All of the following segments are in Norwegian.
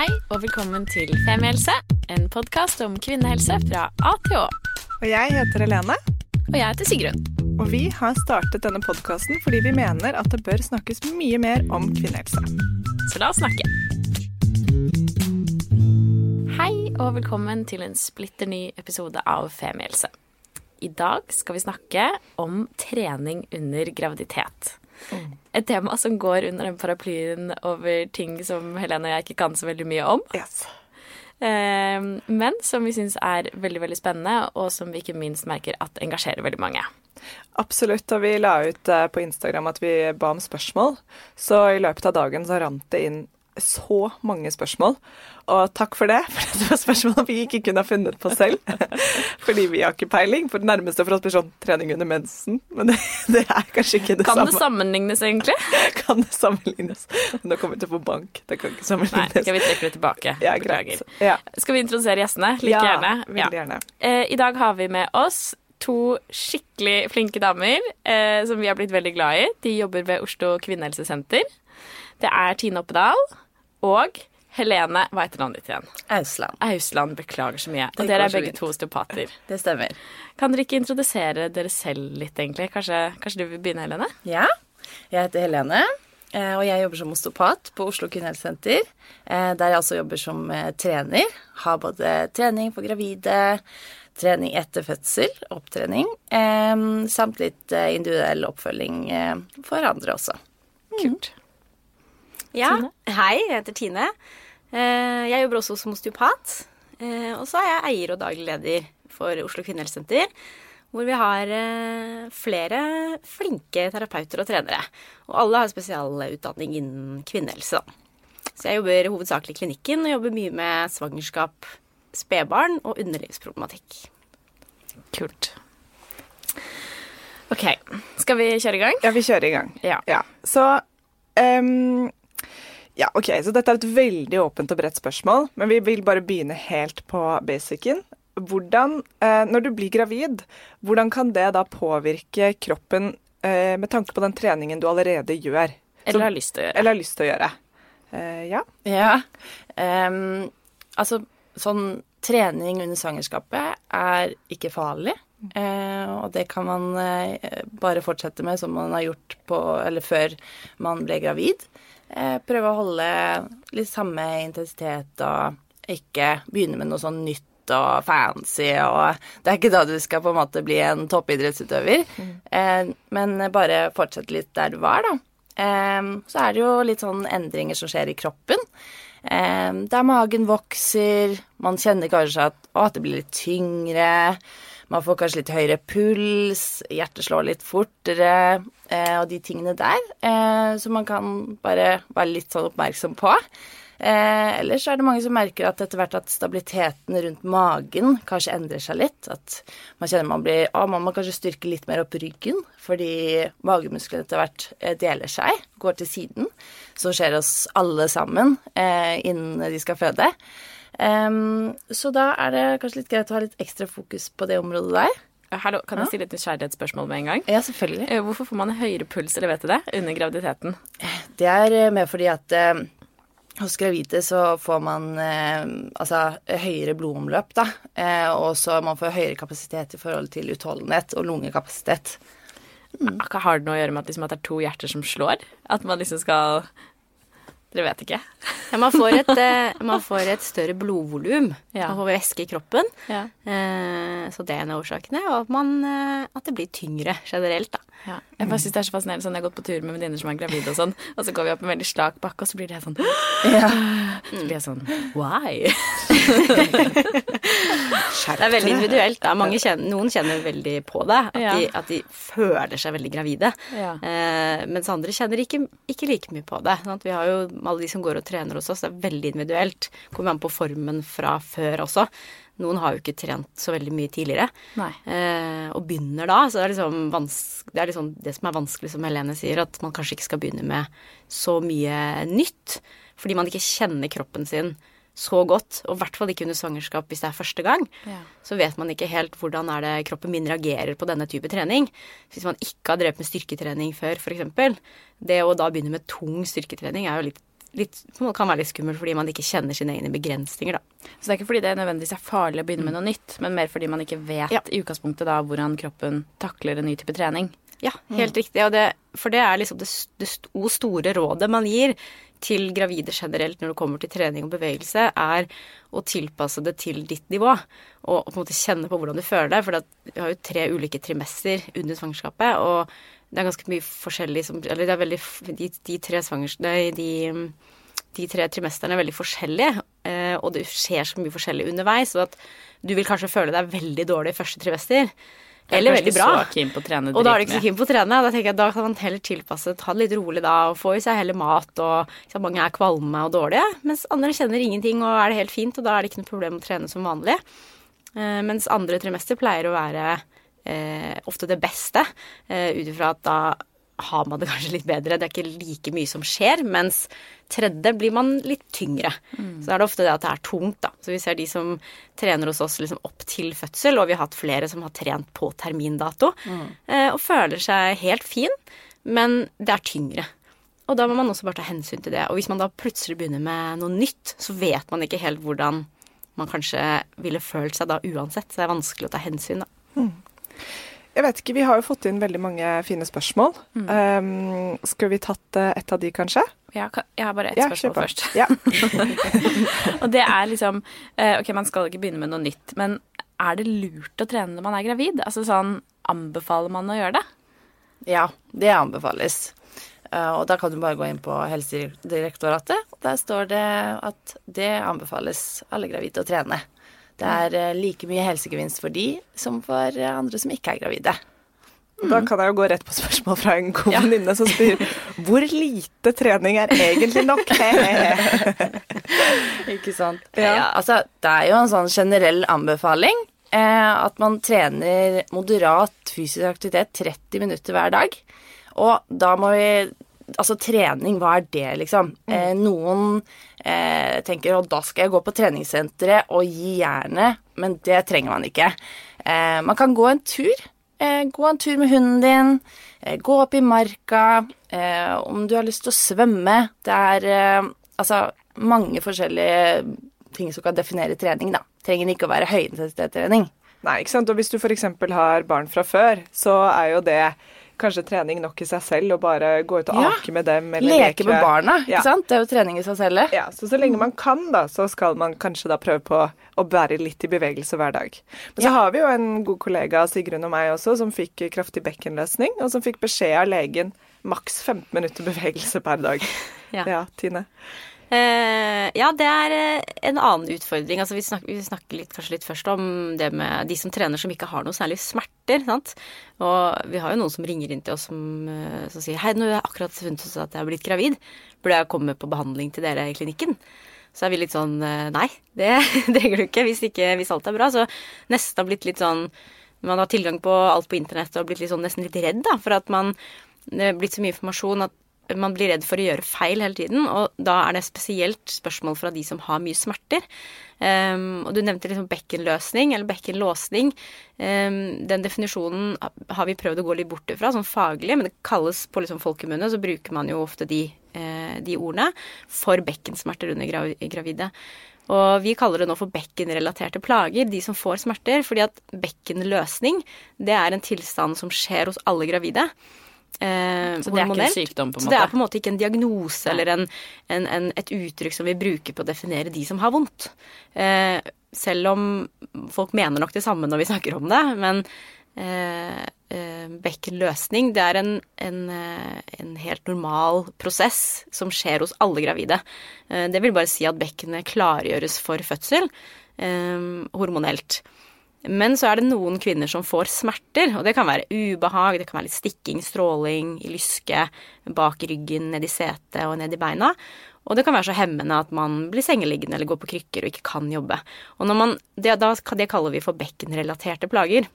Hei og velkommen til Femihelse, en podkast om kvinnehelse fra A til Å. Og jeg heter Helene, Og jeg heter Sigrun. og vi har startet denne podkasten fordi vi mener at det bør snakkes mye mer om kvinnehelse. Så la oss snakke. Hei og velkommen til en splitter ny episode av Femihelse. I dag skal vi snakke om trening under graviditet. Et tema som går under den paraplyen over ting som Helene og jeg ikke kan så veldig mye om. Yes. Eh, men som vi syns er veldig veldig spennende, og som vi ikke minst merker at engasjerer veldig mange. Absolutt. Og vi la ut eh, på Instagram at vi ba om spørsmål. Så i løpet av dagen så rant det inn så mange spørsmål. Og takk for det, for det var spørsmål vi ikke kunne ha funnet på selv. Fordi vi har ikke peiling. For det nærmeste for oss blir sånn trening under mensen. Men det, det er kanskje ikke det Kan det sammenlignes, egentlig? Kan det sammenlignes? Nå kommer vi til å få bank. Det kan ikke Nei, skal vi trekke det tilbake? Ja, Beklager. Ja. Skal vi introdusere gjestene? Like ja, gjerne. Veldig gjerne. Eh, I dag har vi med oss to skikkelig flinke damer eh, som vi har blitt veldig glad i. De jobber ved Oslo kvinnehelsesenter. Det er Tine Oppedal og Helene Hva heter navnet ditt igjen? Ausland. Ausland. Beklager så mye. Det Og dere er begge to osteopater. Det stemmer. Kan dere ikke introdusere dere selv litt, egentlig? Kanskje, kanskje du vil begynne, Helene? Ja, jeg heter Helene, eh, og jeg jobber som osteopat på Oslo kvinnehelsesenter. eh, Der jeg også jobber som eh, trener. Har både trening for gravide, trening etter fødsel, opptrening, samt litt individuell oppfølging for andre også. Kult. Ja, Tine? hei, jeg heter Tine. Eh, Jeg jobber også som osteopat. Eh, Og så er jeg eier og daglig leder for Oslo kvinnehelsesenter. Hvor vi har eh, flere flinke terapeuter og trenere. Og alle har spesialutdanning innen kvinnehelse. Så jeg jobber hovedsakelig i klinikken og jobber mye med svangerskap, spedbarn og underlivsproblematikk. Kult. OK. Skal vi kjøre i gang? Ja, vi kjører i gang. Ja. Så ehm, Ja, OK. Så dette er et veldig åpent og bredt spørsmål, men vi vil bare begynne helt på basicen. Hvordan, eh, når du blir gravid, hvordan kan det da påvirke kroppen eh, med tanke på den treningen du allerede gjør? Eller har lyst til å gjøre? Eller har lyst til å gjøre? Eh, ja. Ja, Um, altså sånn trening under svangerskapet er ikke farlig. Eh, og det kan man eh, bare fortsette med som man har gjort på, eller før man ble gravid. Eh, prøve å holde litt samme intensitet og ikke begynne med noe sånn nytt og fancy og Det er ikke da du skal på en måte bli en toppidrettsutøver, eh, men bare fortsette litt der du var, da. Eh, så er det jo litt sånn endringer som skjer i kroppen. Eh, der magen vokser, man kjenner kanskje at, å, det blir litt tyngre. Man får kanskje litt høyere puls, hjertet slår litt fortere, eh, og de tingene der. Eh, så man kan bare være litt sånn oppmerksom på. Eh, ellers er det mange som merker at etter hvert at stabiliteten rundt magen kanskje endrer seg litt. At man kjenner man blir Å, man må kanskje styrke litt mer opp ryggen, fordi magemusklene etter hvert eh, deler seg, går til siden. Som skjer oss alle sammen eh, innen de skal føde. Em, så da er det kanskje litt greit å ha litt ekstra fokus på det området der. Hallo, kan jeg stille et nysgjerrighetsspørsmål med en gang? Ja, selvfølgelig. Eh, Hvorfor får man høyere puls, eller vet du det, under graviditeten? Det er eh, mer fordi at eh, hos gravide så får man eh, altså høyere blodomløp, da. Eh, og så man får høyere kapasitet i forhold til utholdenhet og lungekapasitet. Mm. Har det noe å gjøre med at, liksom, at det er to hjerter som slår? At man liksom skal Dere vet ikke? Ja, man, får et, eh, man får et større blodvolum. Ja. Man får væske i kroppen. Ja. Eh, så det er en av årsakene. Og at, man, eh, at det blir tyngre generelt, da. Ja. Jeg bare synes det er så fascinerende sånn, Jeg har gått på tur med venninner som er gravide, og sånn, og så går vi opp en veldig slak bakke, og så blir det sånn sånn Så blir jeg sånn Why? Det er veldig individuelt. Da. Mange kjenner, noen kjenner veldig på det. At, Ja. de, at de føler seg veldig gravide. Ja. Eh, mens andre kjenner ikke, ikke like mye på det. Sant? Vi har jo alle de som går og trener hos oss, det er veldig individuelt. Kommer an på formen fra før også. Noen har jo ikke trent så veldig mye tidligere. Nei. Eh, og begynner da, så det er liksom det er liksom det som er vanskelig, som Helene sier, at man kanskje ikke skal begynne med så mye nytt. Fordi man ikke kjenner kroppen sin så godt, og i hvert fall ikke under svangerskap hvis det er første gang. Ja. Så vet man ikke helt hvordan er det kroppen min reagerer på denne type trening. Hvis man ikke har drevet med styrketrening før, f.eks. Det å da begynne med tung styrketrening er jo litt litt, på kan være litt skummelt fordi man ikke kjenner sine egne begrensninger, da. Så det er ikke fordi det nødvendigvis er farlig å begynne med noe nytt, men mer fordi man ikke vet Ja. i utgangspunktet da hvordan kroppen takler en ny type trening. Ja, helt riktig. Og det, for det er liksom det, det store rådet man gir til gravide generelt når det kommer til trening og bevegelse, er å tilpasse det til ditt nivå. Og på en måte kjenne på hvordan du føler deg. For vi har jo tre ulike trimester under svangerskapet, og det er ganske mye forskjellig som Eller det er veldig De, de tre svangers... Nei, de, de tre trimesterne er veldig forskjellige, eh, og det skjer så mye forskjellig underveis, så at du vil kanskje føle deg veldig dårlig i første trimester. Eller veldig bra. Trene Og da er du ikke så keen på å trene. Da tenker jeg da kan man heller tilpasse, ta det litt rolig da, og få i seg heller mat, og så mange er kvalme og dårlige, mens andre kjenner ingenting og er det helt fint, og da er det ikke noe problem å trene som vanlig. Eh, mens andre trimester pleier å være eh, ofte det beste, eh, ut ifra at da har man det kanskje litt bedre. Det er ikke like mye som skjer, mens tredje blir man litt tyngre. Så da er det ofte det at det er tungt, da. Så vi ser de som trener hos oss liksom opp til fødsel, og vi har hatt flere som har trent på termindato, eh, og føler seg helt fin, men det er tyngre. Og da må man også bare ta hensyn til det. Og hvis man da plutselig begynner med noe nytt, så vet man ikke helt hvordan man kanskje ville følt seg da uansett. Så det er vanskelig å ta hensyn, da. Jeg vet ikke, Vi har jo fått inn veldig mange fine spørsmål. Mm. Um, skal vi tatt eh, et av de, kanskje? Ja, jeg har bare ett Ja, spørsmål først. Ja. Og det er liksom eh, Ok, man skal ikke begynne med noe nytt, men er det lurt å trene når man er gravid? Altså sånn Anbefaler man å gjøre det? Ja, det anbefales. Eh, Og da kan du bare gå inn på Helsedirektoratet. Der står det at det anbefales alle gravide å trene. Det er eh, like mye helsegevinst for de som for eh, andre som ikke er gravide. Da kan jeg jo gå rett på spørsmål fra en god venninne som spør hvor lite trening er egentlig nok? Ikke sant? Ja. Ja. altså, det er jo en sånn generell anbefaling eh, at man trener moderat fysisk aktivitet 30 minutter hver dag. Og da må vi Altså, trening, hva er det, liksom? Eh, noen eh, tenker at da skal jeg gå på treningssenteret og gi jernet, men det trenger man ikke. Eh, man kan gå en tur. Eh, gå en tur med hunden din. Eh, gå opp i marka. Eh, om du har lyst til å svømme. Det er eh, altså mange forskjellige ting som kan definere trening, da. Trenger ikke å være høyintensitetstrening. Nei, ikke sant. Og hvis du f.eks. har barn fra før, så er jo det kanskje trening nok i seg selv og bare gå ut og Ja. ake med dem. Eller Leke med barna, ikke Ja. sant. Det er jo trening i seg selv. Ja, så så lenge man kan, da, så skal man kanskje da prøve på å være litt i bevegelse hver dag. Men så har vi jo en god kollega, Sigrun og meg også, som fikk kraftig bekkenløsning, og som fikk beskjed av legen maks 15 minutter bevegelse per dag. Ja. ja Tine. Eh, ja, det er eh, en annen utfordring. Altså, vi snakker, vi snakker litt, kanskje litt først om det med de som trener som ikke har noe særlig smerter. Sant? Og vi har jo noen som ringer inn til oss som, eh, som sier hei, nå har jeg akkurat funnet ut at jeg har blitt gravid. Burde jeg komme på behandling til dere i klinikken? Så er vi litt sånn nei, det trenger du ikke hvis, ikke hvis alt er bra. Så nesten har blitt litt sånn Man har tilgang på alt på internett og har blitt litt sånn, nesten litt redd da, for at man det er blitt så mye informasjon at man blir redd for å gjøre feil hele tiden, og da er det spesielt spørsmål fra de som har mye smerter. Um, og du nevnte liksom bekkenløsning, eller bekkenlåsning. Um, den definisjonen har vi prøvd å gå litt bort ifra, sånn faglig, men det kalles på liksom folkemunne, så bruker man jo ofte de, eh, de ordene for bekkensmerter under grav gravide. Og vi kaller det nå for bekkenrelaterte plager, de som får smerter, fordi at bekkenløsning, det er en tilstand som skjer hos alle gravide. Eh, Så det er ikke en sykdom, på en Så det er på en måte ikke en diagnose eller en, en, en, et uttrykk som vi bruker på å definere de som har vondt. Eh, selv om folk mener nok det samme når vi snakker om det, men eh, eh, bekkenløsning, det er en, en, eh, en helt normal prosess som skjer hos alle gravide. Eh, det vil bare si at bekkenet klargjøres for fødsel eh, hormonelt. Men så er det noen kvinner som får smerter, og det kan være ubehag, det kan være litt stikking, stråling, i lyske, bak ryggen, ned i setet og ned i beina. Og det kan være så hemmende at man blir sengeliggende eller går på krykker og ikke kan jobbe. Og man, det, da, det kaller vi for bekkenrelaterte plager.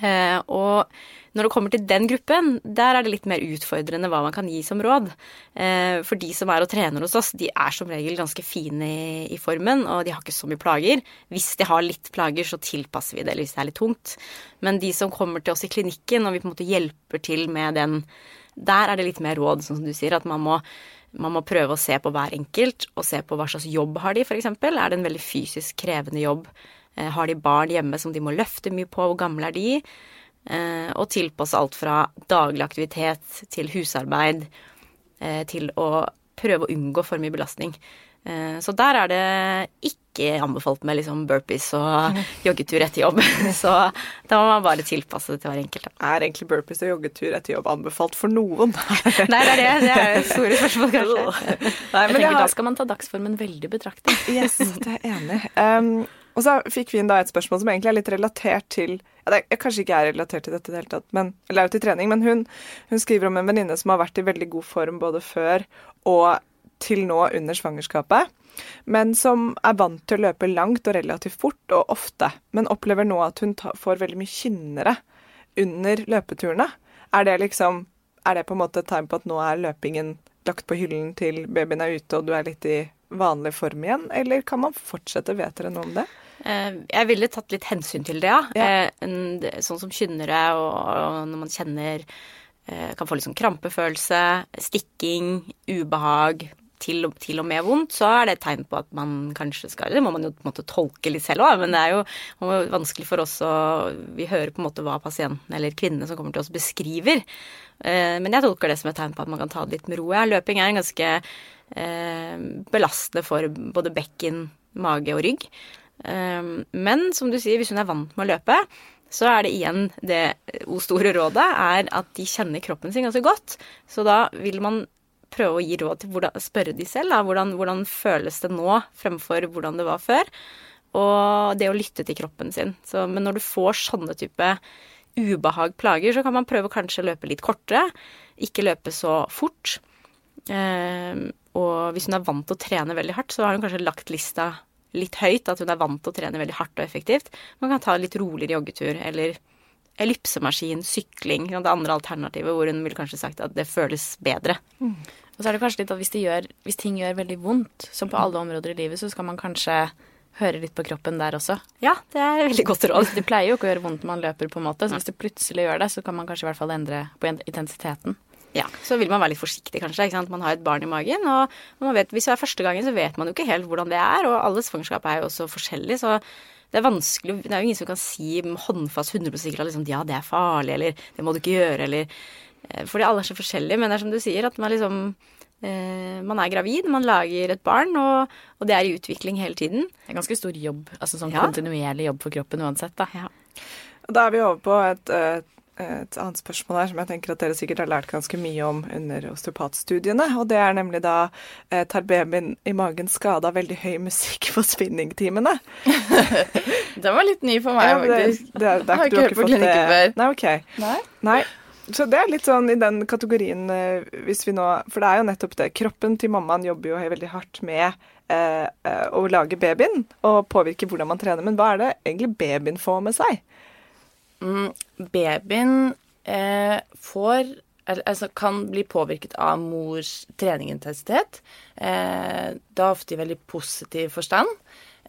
Eh, og når det kommer til den gruppen, der er det litt mer utfordrende hva man kan gi som råd. Eh, for de som er og trener hos oss, de er som regel ganske fine i, formen, og de har ikke så mye plager. Hvis de har litt plager, så tilpasser vi det, eller hvis det er litt tungt. Men de som kommer til oss i klinikken, og vi på en måte hjelper til med den der er det litt mer råd, sånn som du sier, at man må man må prøve å se på hver enkelt, og se på hva slags jobb har de, f.eks. Er det en veldig fysisk krevende jobb? Eh, har de barn hjemme som de må løfte mye på? Hvor gamle er de? Eh, og tilpasse alt fra daglig aktivitet til husarbeid eh, til å prøve å unngå for mye belastning. Så der er det ikke anbefalt med liksom burpees og joggetur etter jobb. Så da må man bare tilpasse det til hver enkelt. Er egentlig burpees og joggetur etter jobb anbefalt for noen? Nei, det er det. Det er store spørsmål, kanskje. Nei, jeg tenker, har... Da skal man ta dagsformen veldig betraktet Yes, det er jeg enig um, og så fikk vi inn da et spørsmål som egentlig er litt relatert til ja, det er, Kanskje ikke er relatert til dette i det hele tatt, men, eller er jo til trening, men hun, hun skriver om en venninne som har vært i veldig god form både før og til nå under svangerskapet men som er vant til å løpe langt og relativt fort og ofte, men opplever nå at hun får veldig mye kynnere under løpeturene. Er det liksom Er det på en måte et tegn på at nå er løpingen lagt på hyllen til babyen er ute og du er litt i vanlig form igjen, eller kan man fortsette? Vet dere noe om det? Eh, jeg ville tatt litt hensyn til det, ja. ja. Sånn som kynnere og når man kjenner eh, Kan få litt sånn krampefølelse, stikking, ubehag, til, til, og med vondt, så er det et tegn på at man kanskje skal Det må man jo på en måte tolke litt selv òg, men det er jo vanskelig for oss å Vi hører på en måte hva pasienten eller kvinnene som kommer til oss, beskriver. Eh, men jeg tolker det som et tegn på at man kan ta det litt med ro. Ja, løping er en ganske eh, belastende for både bekken, mage og rygg. Eh, men som du sier, hvis hun er vant med å løpe, så er det igjen det o store rådet er at de kjenner kroppen sin ganske godt. Så da vil man prøve å gi råd til hvordan, spørre de selv. Da, hvordan, hvordan, føles det nå fremfor hvordan det var før? Og det å lytte til kroppen sin. Så, men når du får sånne type ubehag, plager, så kan man prøve å løpe litt kortere. Ikke løpe så fort. Eh, og hvis hun er vant til å trene veldig hardt, så har hun kanskje lagt lista litt høyt. At hun er vant til å trene veldig hardt og effektivt. Man kan ta litt roligere joggetur eller ellipsemaskin, sykling. Det andre alternativet hvor hun ville kanskje sagt at det føles bedre. Mm. Og så er det kanskje litt at hvis, gjør, hvis, ting gjør veldig vondt, som på alle områder i livet, så skal man kanskje høre litt på kroppen der også. Ja, det er veldig godt råd. Det pleier jo ikke å gjøre vondt når man løper, på en måte. Så hvis det plutselig gjør det, så kan man kanskje i hvert fall endre på intensiteten. Ja, så vil man være litt forsiktig, kanskje. ikke sant? Man har et barn i magen, og man vet, hvis det er første gangen, så vet man jo ikke helt hvordan det er. Og alle svangerskap er jo også forskjellige, så det er vanskelig Det er jo ingen som kan si håndfast 100 sikkert at liksom, ja, det er farlig, eller det må du ikke gjøre, eller eh, Fordi alle er så forskjellige. Men det er som du sier, at man liksom eh, Man er gravid, man lager et barn, og, og, det er i utvikling hele tiden. Det er ganske stor jobb. Altså sånn ja. kontinuerlig jobb for kroppen uansett, da. Ja. Da er vi over på et, et et annet spørsmål her som jeg tenker at dere sikkert har lært ganske mye om under osteopatstudiene. Og det er nemlig da eh, tar babyen i magen skade av veldig høy musikk på spinningtimene? Den var litt ny for meg, ja, faktisk. Det, det, det, har ikke hørt på klinikken før. Nei, ok. Nei? Nei. Så det er litt sånn i den kategorien eh, hvis vi nå For det er jo nettopp det. Kroppen til mammaen jobber jo veldig hardt med eh, eh, å lage babyen og påvirke hvordan man trener. Men hva er det egentlig babyen får med seg? Mm, babyen eh, får altså kan bli påvirket av mors treningintensitet. Eh, da ofte i veldig positiv forstand.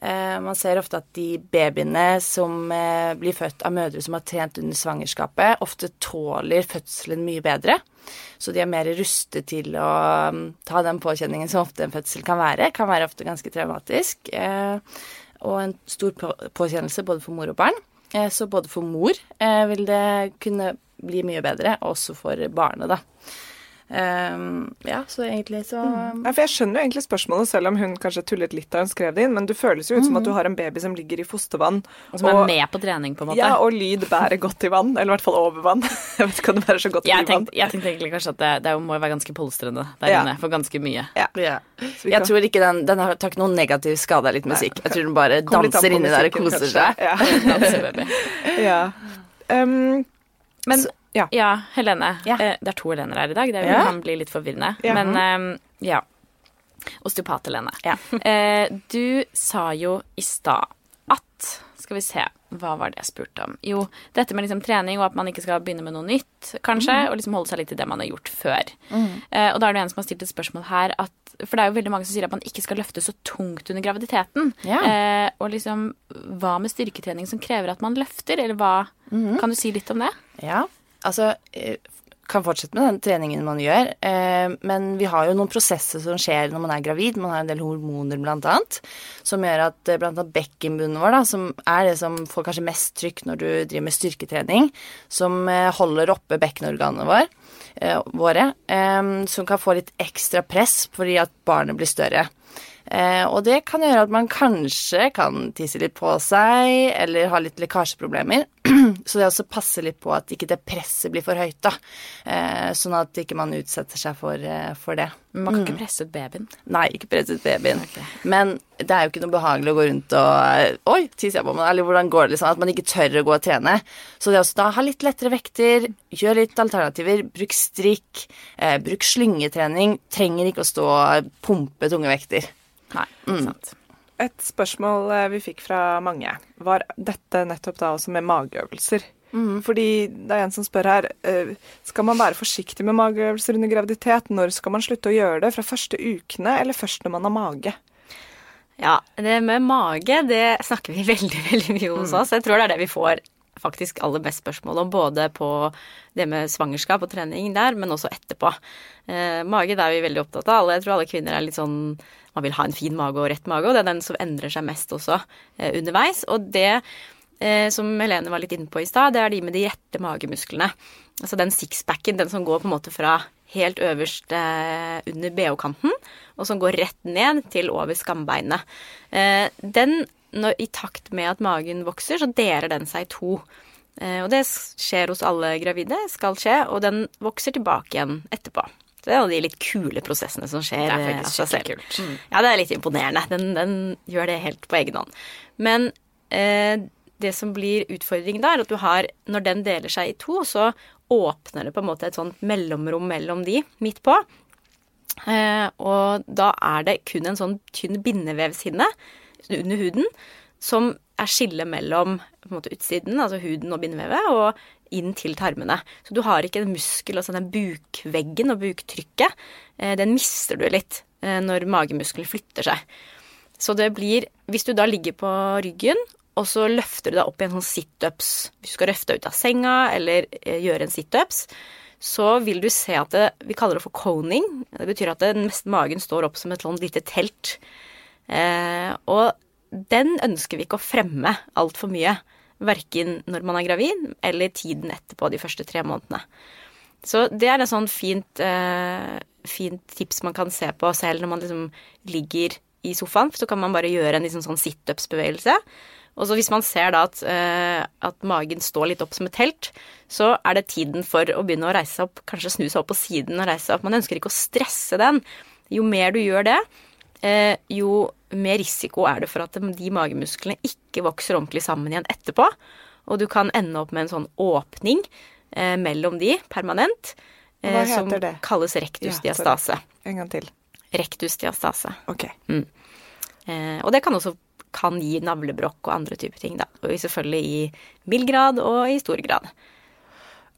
Eh, man ser ofte at de babyene som eh, blir født av mødre som har trent under svangerskapet, ofte tåler fødselen mye bedre. Så de er mer rustet til å um, ta den påkjenningen som ofte en fødsel kan være. Kan være ofte ganske traumatisk. Eh, og en stor påkjennelse både for mor og barn. Eh, så både for mor eh, vil det kunne bli mye bedre, og også for barnet, da. Um, ja, så egentlig så mm. ja, For Jeg skjønner jo egentlig spørsmålet, selv om hun kanskje tullet litt da hun skrev det inn. Men du føles jo ut som at du mm. har en baby som ligger i fostervann. Og som og, er med på trening, på en måte. Ja, og lyd bærer godt i vann. Eller i hvert fall over vann. jeg vet ikke om det bærer så godt jeg i vann. Jeg tenkte egentlig kanskje at det, det må være ganske polstrende der ja. inne for ganske mye. Ja. ja. Jeg tror ikke den Den har tatt noen negativ skade av litt musikk. Jeg tror den bare danser inni der og koser seg. Ja. Ja. Um, men så, ja. ja Helene. Ja. Eh, det er to Helener her i dag. Det ja. kan bli litt forvirrende. Men um, ja. Osteopat-Helene. Eh, du sa jo i stad at Skal vi se, hva var det jeg spurte om? Jo, dette med liksom trening og at man ikke skal begynne med noe nytt, kanskje. Mm. Og liksom holde seg litt til det man har gjort før. Mm. Eh, og da er det en som har stilt et spørsmål her at For det er jo veldig mange som sier at man ikke skal løfte så tungt under graviditeten. Eh, og liksom Hva med styrketrening som krever at man løfter, eller hva mm. Kan du si litt om det? Ja. Altså, eh, kan fortsette med den treningen man gjør. Eh, men vi har jo noen prosesser som skjer når man er gravid. Man har en del hormoner blant annet, som gjør at blant annet bekkenbunnen vår, da, som er det som får kanskje mest trykk når du driver med styrketrening, som holder oppe bekkenorganene våre, våre som kan få litt ekstra press fordi at barnet blir større. Eh, og det kan gjøre at man kanskje kan tisse litt på seg, eller ha litt lekkasjeproblemer. Så det også passe litt på at ikke det presset blir for høyt, da. Eh, sånn at ikke man utsetter seg for, eh, for det. Men man kan ikke mm. presse ut babyen? Nei, ikke presse ut babyen. Okay. Men det er jo ikke noe behagelig å gå rundt og Oi, tisser jeg på meg? Eller hvordan går det, liksom? At man ikke tør å gå og trene. Så det også da ha litt lettere vekter, gjør litt alternativer, bruk strikk, eh, bruk slyngetrening. Trenger ikke å stå og pumpe tunge vekter. Nei, mm. sant. Et spørsmål eh, vi fikk fra mange, var dette nettopp da også med mageøvelser. Mm. Fordi det er en som spør her eh, Skal man være forsiktig med mageøvelser under graviditet. Når skal man slutte å gjøre det? Fra første ukene, eller først når man har mage? Ja, det med mage det snakker vi veldig veldig mye hos mm. oss. Jeg tror det er det vi får faktisk aller best spørsmål om, både på det med svangerskap og trening der, men også etterpå. Eh, mage det er vi veldig opptatt av. Jeg tror alle kvinner er litt sånn man vil ha en fin mage og rett mage, og det er den som endrer seg mest også eh, underveis. Og det eh, som Helene var litt inne på i stad, det er de med de rette magemusklene. Altså den sixpacken, den som går på en måte fra helt øverst eh, under bh-kanten, og som går rett ned til over skambeinet. Eh, den, når, i takt med at magen vokser, så deler den seg i to. Eh, og det skjer hos alle gravide, skal skje, og den vokser tilbake igjen etterpå. Så det er en av de litt kule prosessene som skjer det er eh, faktisk av seg selv. Mm. Ja, det er litt imponerende. Den, den, gjør det helt på egen hånd. Men eh, det som blir utfordringen da, er at du har Når den deler seg i to, så åpner det på en måte et sånt mellomrom mellom de midt på. Eh, og da er det kun en sånn tynn bindevevshinne under huden som er skillet mellom måte, utsiden, altså huden og bindevevet, og inn til tarmene. Så du har ikke en muskel, altså den bukveggen og buktrykket. Eh, den mister du litt eh, når magemuskelen flytter seg. Så det blir Hvis du da ligger på ryggen, og så løfter du deg opp i en sånn situps Hvis du skal røfte deg ut av senga eller eh, gjøre en situps, så vil du se at det, Vi kaller det for coning. Det betyr at den meste magen står opp som et sånt lite telt. Eh, og den ønsker vi ikke å fremme altfor mye. Verken når man er gravid, eller tiden etterpå, de første tre månedene. Så det er et sånn fint, eh, fint tips man kan se på selv når man liksom ligger i sofaen. Så kan man bare gjøre en liksom sånn situps-bevegelse. Og så hvis man ser da at, eh, at, magen står litt opp som et telt, så er det tiden for å begynne å reise opp, kanskje snu seg opp på siden og reise opp. Man ønsker ikke å stresse den. Jo mer du gjør det, jo mer risiko er det for at de magemusklene ikke vokser ordentlig sammen igjen etterpå. Og du kan ende opp med en sånn åpning eh, mellom de permanent. Eh, som det? kalles rektusdiastase. Ja, en gang til. Rektusdiastase. Ok. Mm. Eh, og det kan også kan gi navlebrokk og andre typer ting, da. Og selvfølgelig i mild grad og i stor grad.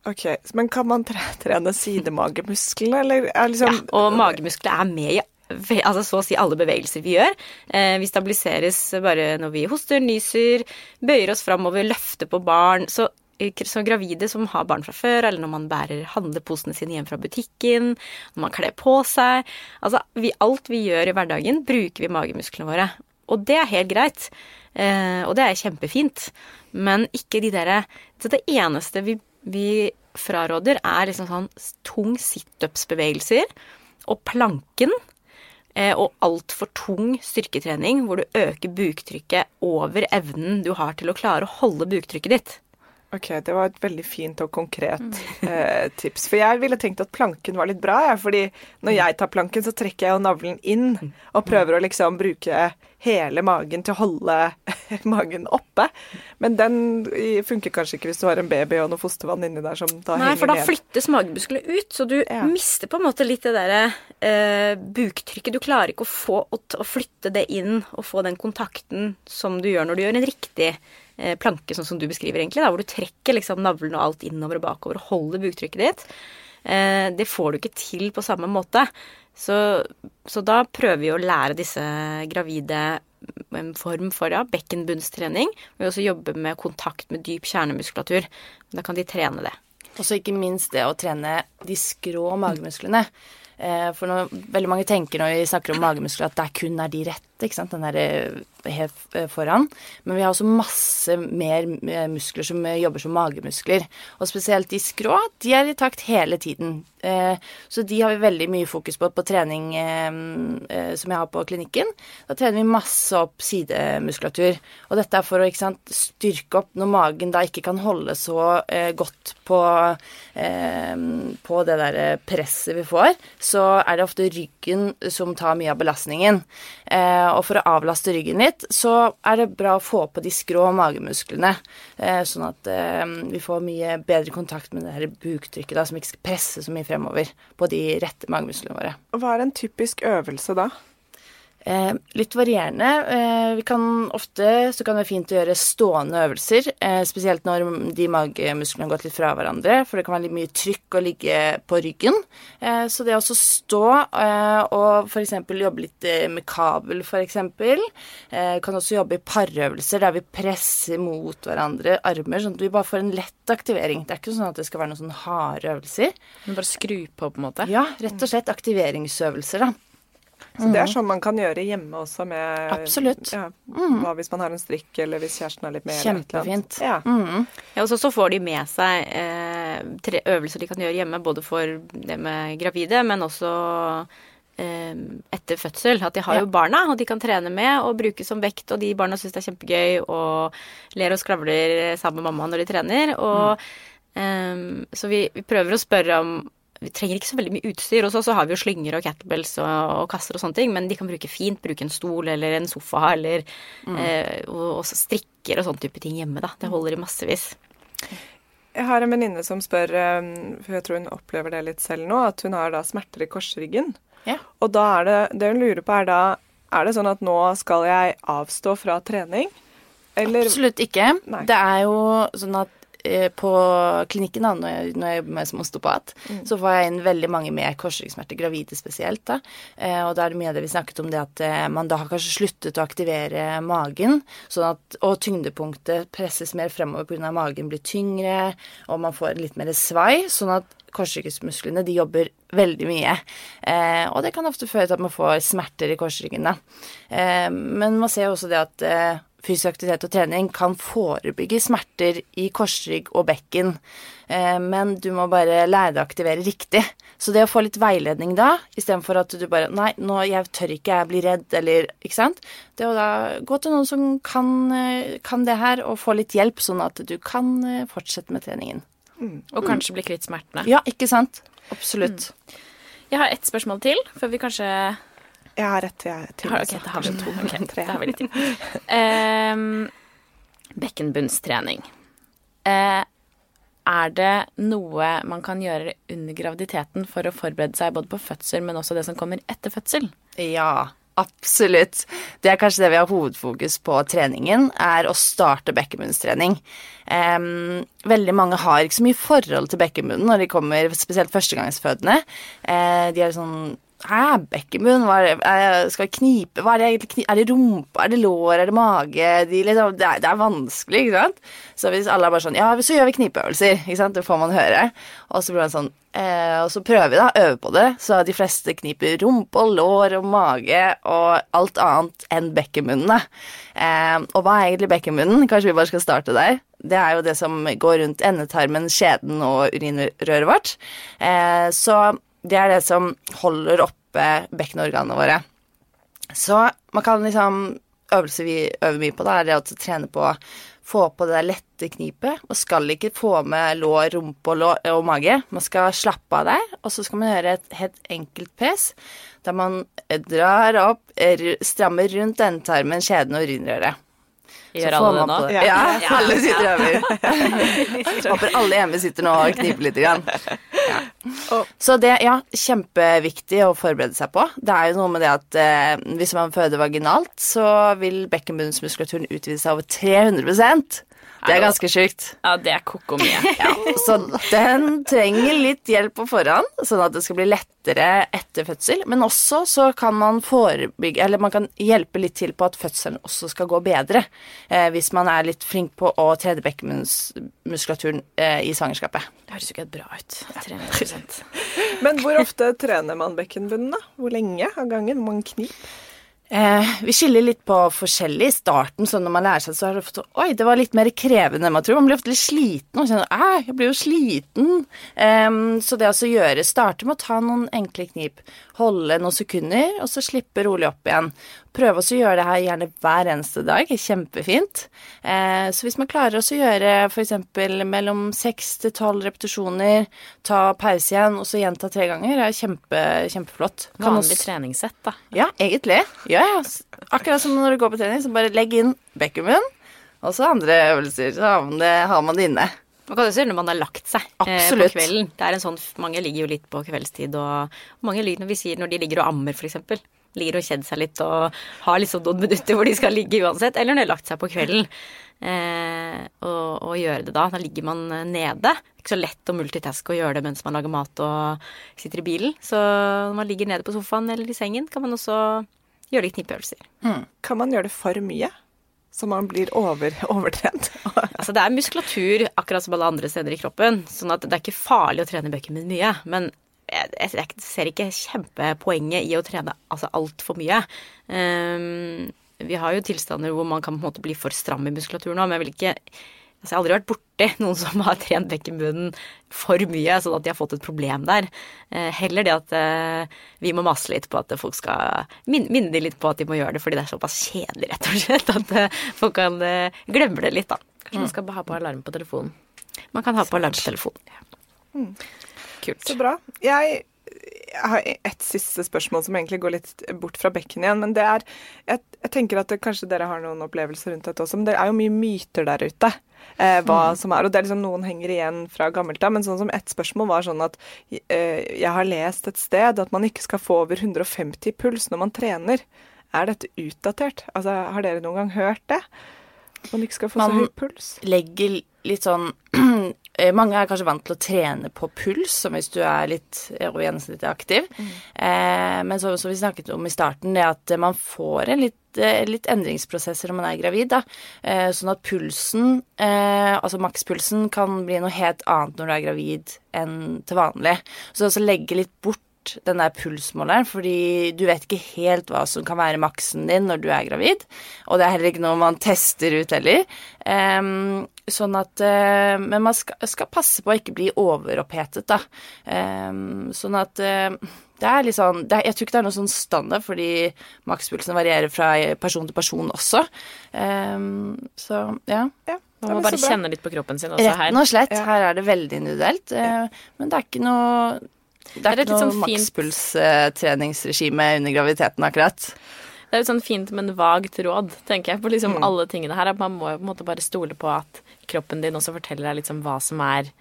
Ok, Men kan man trene sidemagemusklene, eller er liksom Ja, og magemuskler er med i altså så å si alle bevegelser vi gjør. Eh, vi stabiliseres bare når vi hoster, nyser, bøyer oss framover, løfter på barn. Så, eh, så gravide som har barn fra før, eller når man bærer handleposene sine hjem fra butikken, når man kler på seg Altså vi, alt vi gjør i hverdagen, bruker vi magemusklene våre. Og det er helt greit. Eh, og det er kjempefint. Men ikke de derre Så det eneste vi, vi fraråder, er liksom sånn tung situpsbevegelser og planken og altfor tung styrketrening hvor du øker buktrykket over evnen du har til å klare å holde buktrykket ditt. Ok, det var et veldig fint og konkret mm. eh, tips. For jeg ville tenkt at planken var litt bra, ja, fordi når jeg tar planken, så trekker jeg jo navlen inn mm. og prøver å liksom bruke hele magen til å holde magen oppe. Men den funker kanskje ikke hvis du har en baby og noe fostervann inni der som da Nei, henger ned. Nei, for da flyttes magemusklene ut, så du ja. mister på en måte litt det derre eh, buktrykket. Du klarer ikke å få å, å, flytte det inn og få den kontakten som du gjør når du gjør en riktig planke, sånn som du beskriver, egentlig, da, hvor du trekker liksom navlen og alt innover og bakover og holder buktrykket ditt. Eh, det får du ikke til på samme måte. Så, så, da prøver vi å lære disse gravide en form for ja, bekkenbunnstrening. Vi også jobber med kontakt med dyp kjernemuskulatur. Da kan de trene det. Og så ikke minst det å trene de skrå magemusklene. Eh, For når, veldig mange tenker når vi snakker om magemuskler, at det kun er de rette, ikke sant, den der eh, helt eh, foran. Men vi har også masse mer eh, muskler som eh, jobber som magemuskler. Og spesielt de skrå, de er i takt hele tiden. Så de har vi veldig mye fokus på på trening som jeg har på klinikken. Da trener vi masse opp sidemuskulatur. Og dette er for å sant, styrke opp når magen da ikke kan holde så godt på, på det der presset vi får, så er det ofte ryggen som tar mye av belastningen. Og for å avlaste ryggen litt, så er det bra å få på de skrå magemusklene, eh, sånn at eh, vi får mye bedre kontakt med det her buktrykket som ikke skal presse så mye fremover på de rette magemusklene våre. Hva er en typisk øvelse da? Eh, litt varierende. Eh, vi kan ofte så kan det være fint å gjøre stående øvelser, eh, spesielt når de magemusklene har gått litt fra hverandre, for det kan være litt mye trykk å ligge på ryggen. Eh, så det å stå eh, og f.eks. jobbe litt eh, med kabel, f.eks. Eh, kan også jobbe i parøvelser der vi presser mot hverandre armer, sånn at vi bare får en lett aktivering. Det er ikke sånn at det skal være noen sånn harde øvelser. Men bare skru på, på en måte. Ja, rett og slett aktiveringsøvelser, da. Så det er sånn man kan gjøre hjemme også med Absolutt. Ja, hva hvis man har en strikk, eller hvis kjæresten har litt mer. Kjempefint. Ja. Mm. Ja, og så, så får de med seg eh, tre øvelser de kan gjøre hjemme, både for det med gravide, men også eh, etter fødsel. At de har Ja. jo barna, og de kan trene med og bruke som vekt, og de barna syns det er kjempegøy og ler og skravler sammen med mamma når de trener. Og, eh, så vi, vi prøver å spørre om vi trenger ikke så veldig mye utstyr. Og så har vi jo slynger og kettlebells og, og kasser og sånne ting, men de kan bruke fint bruke en stol eller en sofa eller eh, og, og strikker og sånne type ting hjemme, da. Det holder i massevis. Jeg har en venninne som spør, um, for jeg tror hun opplever det litt selv nå, at hun har da smerter i korsryggen. Ja. Og da er det, det hun lurer på er da, er det sånn at nå skal jeg avstå fra trening? Eller Absolutt ikke. Nei. Det er jo sånn at eh, på klinikken, da, når jeg, når jeg jobber med som osteopat, så får jeg inn veldig mange med korsryggsmerter, gravide spesielt. da. Eh, og da er det mye av det vi snakket om, det at eh, man da har kanskje sluttet å aktivere magen, sånn at, og tyngdepunktet presses mer fremover pga. magen blir tyngre, og man får litt mer svai, sånn at korsryggsmusklene de jobber veldig mye. Eh, og det kan ofte føre til at man får smerter i korsryggen. da. Eh, men man ser også det at eh, fysisk aktivitet og trening kan forebygge smerter i korsrygg og bekken. Eh, men du må bare lære deg å aktivere riktig. Så det å få litt veiledning da, istedenfor at du bare Nei, nå, jeg tør ikke, jeg blir redd, eller Ikke sant? Det å da gå til noen som kan, eh, kan det her, og få litt hjelp, sånn at du kan eh, fortsette med treningen. Og kanskje bli kvitt smertene. Ja, ikke sant? Absolutt. Jeg har ett spørsmål til, før vi kanskje Jeg har rett jeg, til. har, okay, da har vi to. Ok, Tre. da har vi litt. Ehm, bekkenbunnstrening. Uh, er det noe man kan gjøre under graviditeten for å forberede seg både på fødsel, men også det som kommer etter fødsel? Ja, absolutt. Det er kanskje det vi har hovedfokus på treningen, er å starte bekkenbunnstrening. Um, veldig mange har ikke så mye forhold til bekkenbunnen når de kommer, spesielt førstegangsfødende. Uh, de er sånn Hæ, bekkenbunn? Hva er det? Skal jeg knipe? Hva er det egentlig? Er det rumpe? Er det lår? Er det mage? De liksom, det, er, det er vanskelig, ikke sant? Så hvis alle er bare sånn Ja, så gjør vi knipeøvelser, ikke sant? Det får man høre. Og så blir man sånn eh, Og så prøver vi, da. Øver på det. Så de fleste kniper rumpe og lår og mage og alt annet enn bekkenbunnen, da. Eh, og hva er egentlig bekkenbunnen? Kanskje vi bare skal starte der? Det er jo det som går rundt endetarmen, skjeden og urinrøret vårt. Eh, så det er det som holder oppe bekkenorganene våre. Så man kan liksom Øvelser vi øver mye på, da, er det å trene på å få på det der lette knipet. Man skal ikke få med lår, rumpe og, lår, og mage. Man skal slappe av der, og så skal man gjøre et helt enkelt pes der man drar opp, strammer rundt endetarmen, skjeden og urinrøret. Så Gjør alle det nå? det. Ja. Ja, alle sitter over. Håper alle hjemme sitter nå og kniper litt. Grann. Ja. Så det, ja, kjempeviktig å forberede seg på. Det er jo noe med det at eh, hvis man føder vaginalt, så vil bekkenbunnsmuskulaturen utvide seg over 300 Det er ganske sjukt. Ja, det er koko mye. mye. Så den trenger litt hjelp på forhånd, sånn at det skal bli lettere etter fødsel. Men også så kan man forebygge, eller man kan hjelpe litt til på at fødselen også skal gå bedre. Eh, hvis man er litt flink på å trene bekkenmuskulaturen eh, i svangerskapet. Det høres jo ikke bra ut. 300 Men hvor ofte trener man bekkenbunnen, da? Hvor lenge av gangen? Hvor mange knip? Eh, vi skiller litt på forskjellig i starten, så når man lærer seg, så er det ofte Oi, det var litt mer krevende enn man tror. Man blir ofte litt sliten og kjenner Æh, jeg blir jo sliten. Eh, så det altså å gjøre Starte med å ta noen enkle knip. Holde noen sekunder, og så slippe rolig opp igjen. Prøve å gjøre det her gjerne hver eneste dag. Kjempefint. Eh, så hvis man klarer å gjøre f.eks. mellom seks til tolv repetisjoner, ta pause igjen, og så gjenta tre ganger, er kjempe, kjempeflott. Kan Vanlig også- treningssett, da. ja, egentlig. Ja, ja. Akkurat som når du går på trening, så bare legg inn bekkenbunnen, og så andre øvelser. Så har man det, har man det inne. Man kan også gjøre når man har lagt seg eh, på kvelden. Det er en sånn, mange ligger jo litt på kveldstid, og mange ligger når vi sier når de ligger og ammer, f.eks. Ligger og kjeder seg litt og har liksom noen minutter hvor de skal ligge uansett. Eller når de har lagt seg på kvelden. Eh, og, og gjøre det da. Da ligger man eh, nede. Det er ikke så lett å multitaske og gjøre det mens man lager mat og sitter i bilen. Så når man ligger nede på sofaen eller i sengen, kan man også gjøre litt knipeøvelser. Kan man gjøre det for mye? Så man blir over, overtrent? Altså, det er muskulatur akkurat som alle andre steder i kroppen, sånn at det er ikke farlig å trene bekkenbunnen mye. Men jeg, ser ikke kjempepoenget i å trene altså, altfor mye. Um, vi har jo tilstander hvor man kan på en måte bli for stram i muskulaturen òg, men jeg vil ikke Altså, jeg har aldri vært borti noen som har trent bekkenbunnen for mye, sånn at de har fått et problem der. Uh, heller det at uh, vi må mase litt på at folk skal min, minne de litt på at de må gjøre det fordi det er såpass kjedelig, rett og slett, at uh, folk kan glemme det litt, da. Kanskje man skal ha på alarm på telefonen. Man kan ha på alarm på telefonen. Kult. Så bra. Jeg jeg har et siste spørsmål som egentlig går litt bort fra bekken igjen. Men det er Jeg, jeg tenker at det, kanskje dere har noen opplevelser rundt dette også, men det er jo mye myter der ute. Eh, hva som er, og det er liksom Noen henger igjen fra gammelt av, men sånn som ett spørsmål var sånn at eh, jeg har lest et sted at man ikke skal få over 150 puls når man trener. Er dette utdatert? Altså, Har dere noen gang hørt det? At man ikke skal få Man- så høy puls? Man Legger litt sånn Mange er kanskje vant til å trene på puls, som hvis du er litt over gjennomsnittet aktiv. Eh, men som vi snakket om i starten, det at man får en litt, eh, litt endringsprosesser når man er gravid. da. Eh, sånn at pulsen, eh, altså makspulsen, kan bli noe helt annet når du er gravid enn til vanlig. Så også legge litt bort den der pulsmåleren, fordi du vet ikke helt hva som kan være maksen din når du er gravid. Og det er heller ikke noe man tester ut heller. Um, sånn at uh, Men man skal, skal passe på å ikke bli overopphetet, da. Um, sånn at uh, det er litt sånn det er, Jeg tror ikke det er noe sånn standard, fordi makspulsen varierer fra person til person også. Um, så ja. Ja, Man må bare kjenne litt på kroppen sin også her. og slett. Her er det veldig individuelt. eh, men det er ikke noe det Det er er et ikke litt noe sånn makspulstreningsregime under graviditeten, akkurat. Det er et sånn fint, men vagt råd, tenker jeg, på liksom alle tingene her. At man må jo på en måte bare stole på at kroppen din også forteller deg liksom hva som er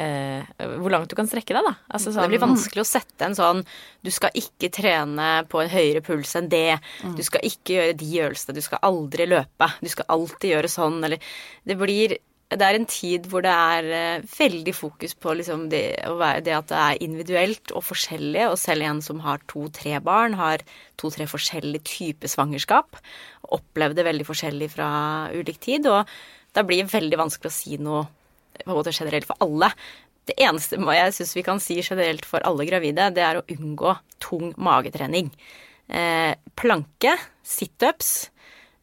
eh, Hvor langt du kan strekke deg, da. Altså, sånn, Det blir vanskelig å sette en sånn Du skal ikke trene på en høyere puls enn det. Du skal ikke gjøre de øvelsene. Du skal aldri løpe. Du skal alltid gjøre sånn, eller Det blir det er en tid hvor det er eh, veldig fokus på liksom det, det at det er individuelt og forskjellig, og selv en som har to-tre barn, har to-tre forskjellige typer svangerskap, Opplevde veldig forskjellig fra ulik tid, og da blir det veldig vanskelig å si noe på en måte generelt for alle. Det eneste jeg syns vi kan si generelt for alle gravide, det er å unngå tung magetrening. Eh, planke, situps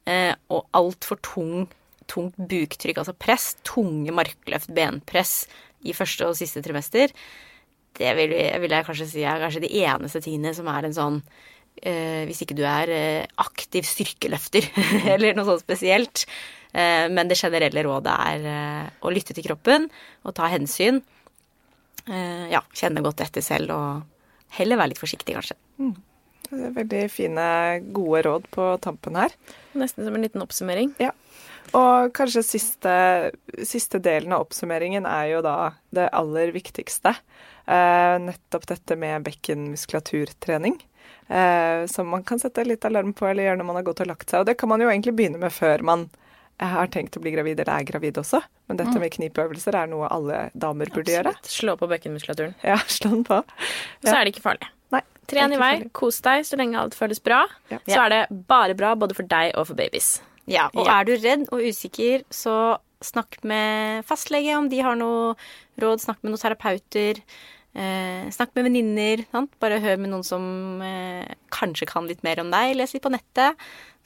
eh, og altfor tung tungt buktrykk, altså press, tunge markløft, benpress i første og siste trimester, det vil, vil jeg kanskje si er kanskje de eneste tingene som er en sånn eh, Hvis ikke du er eh, aktiv styrkeløfter eller noe sånt spesielt. Eh, men det generelle rådet er eh, å lytte til kroppen og ta hensyn. Eh, ja, kjenne godt etter selv og heller være litt forsiktig, kanskje. Det er veldig fine, gode råd på tampen her. Nesten som en liten oppsummering. Ja. Og kanskje siste, siste delen av oppsummeringen er jo da det aller viktigste. Eh, nettopp dette med bekkenmuskulaturtrening. Eh, som man kan sette litt alarm på eller gjøre når man har gått og lagt seg. Og det kan man jo egentlig begynne med før man jeg har tenkt å bli gravid eller er gravid også, men dette med knipøvelser er noe alle damer burde gjøre. Slå på bekkenmuskulaturen. Ja, slå den på. Så er det ikke farlig. Nei. Tren i vei, farlig. kos deg så lenge alt føles bra. Ja. Så er det bare bra både for deg og for babies. Ja, og Ja. er du redd og usikker, så snakk med fastlege om de har noe råd. Snakk med noen terapeuter. Eh, snakk med venninner. Bare hør med noen som eh, kanskje kan litt mer om deg. Les litt på nettet,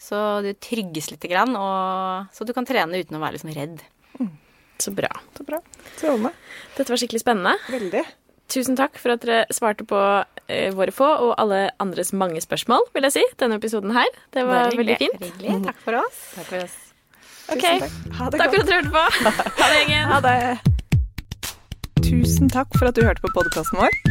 så du trygges litt, grann, og, så du kan trene uten å være liksom redd. Så bra. Så bra. Strålende. Dette var skikkelig spennende. Veldig. Tusen takk for at dere svarte på våre få og alle andres mange spørsmål, vil jeg si, denne episoden her. Det var Veldig, veldig fint. Hyggelig. Takk for oss. Takk for oss. Ok, Tusen takk. Ha det Takk for at du hørte på. Ha det, gjengen. Ha det. Tusen takk for at du hørte på podkasten vår.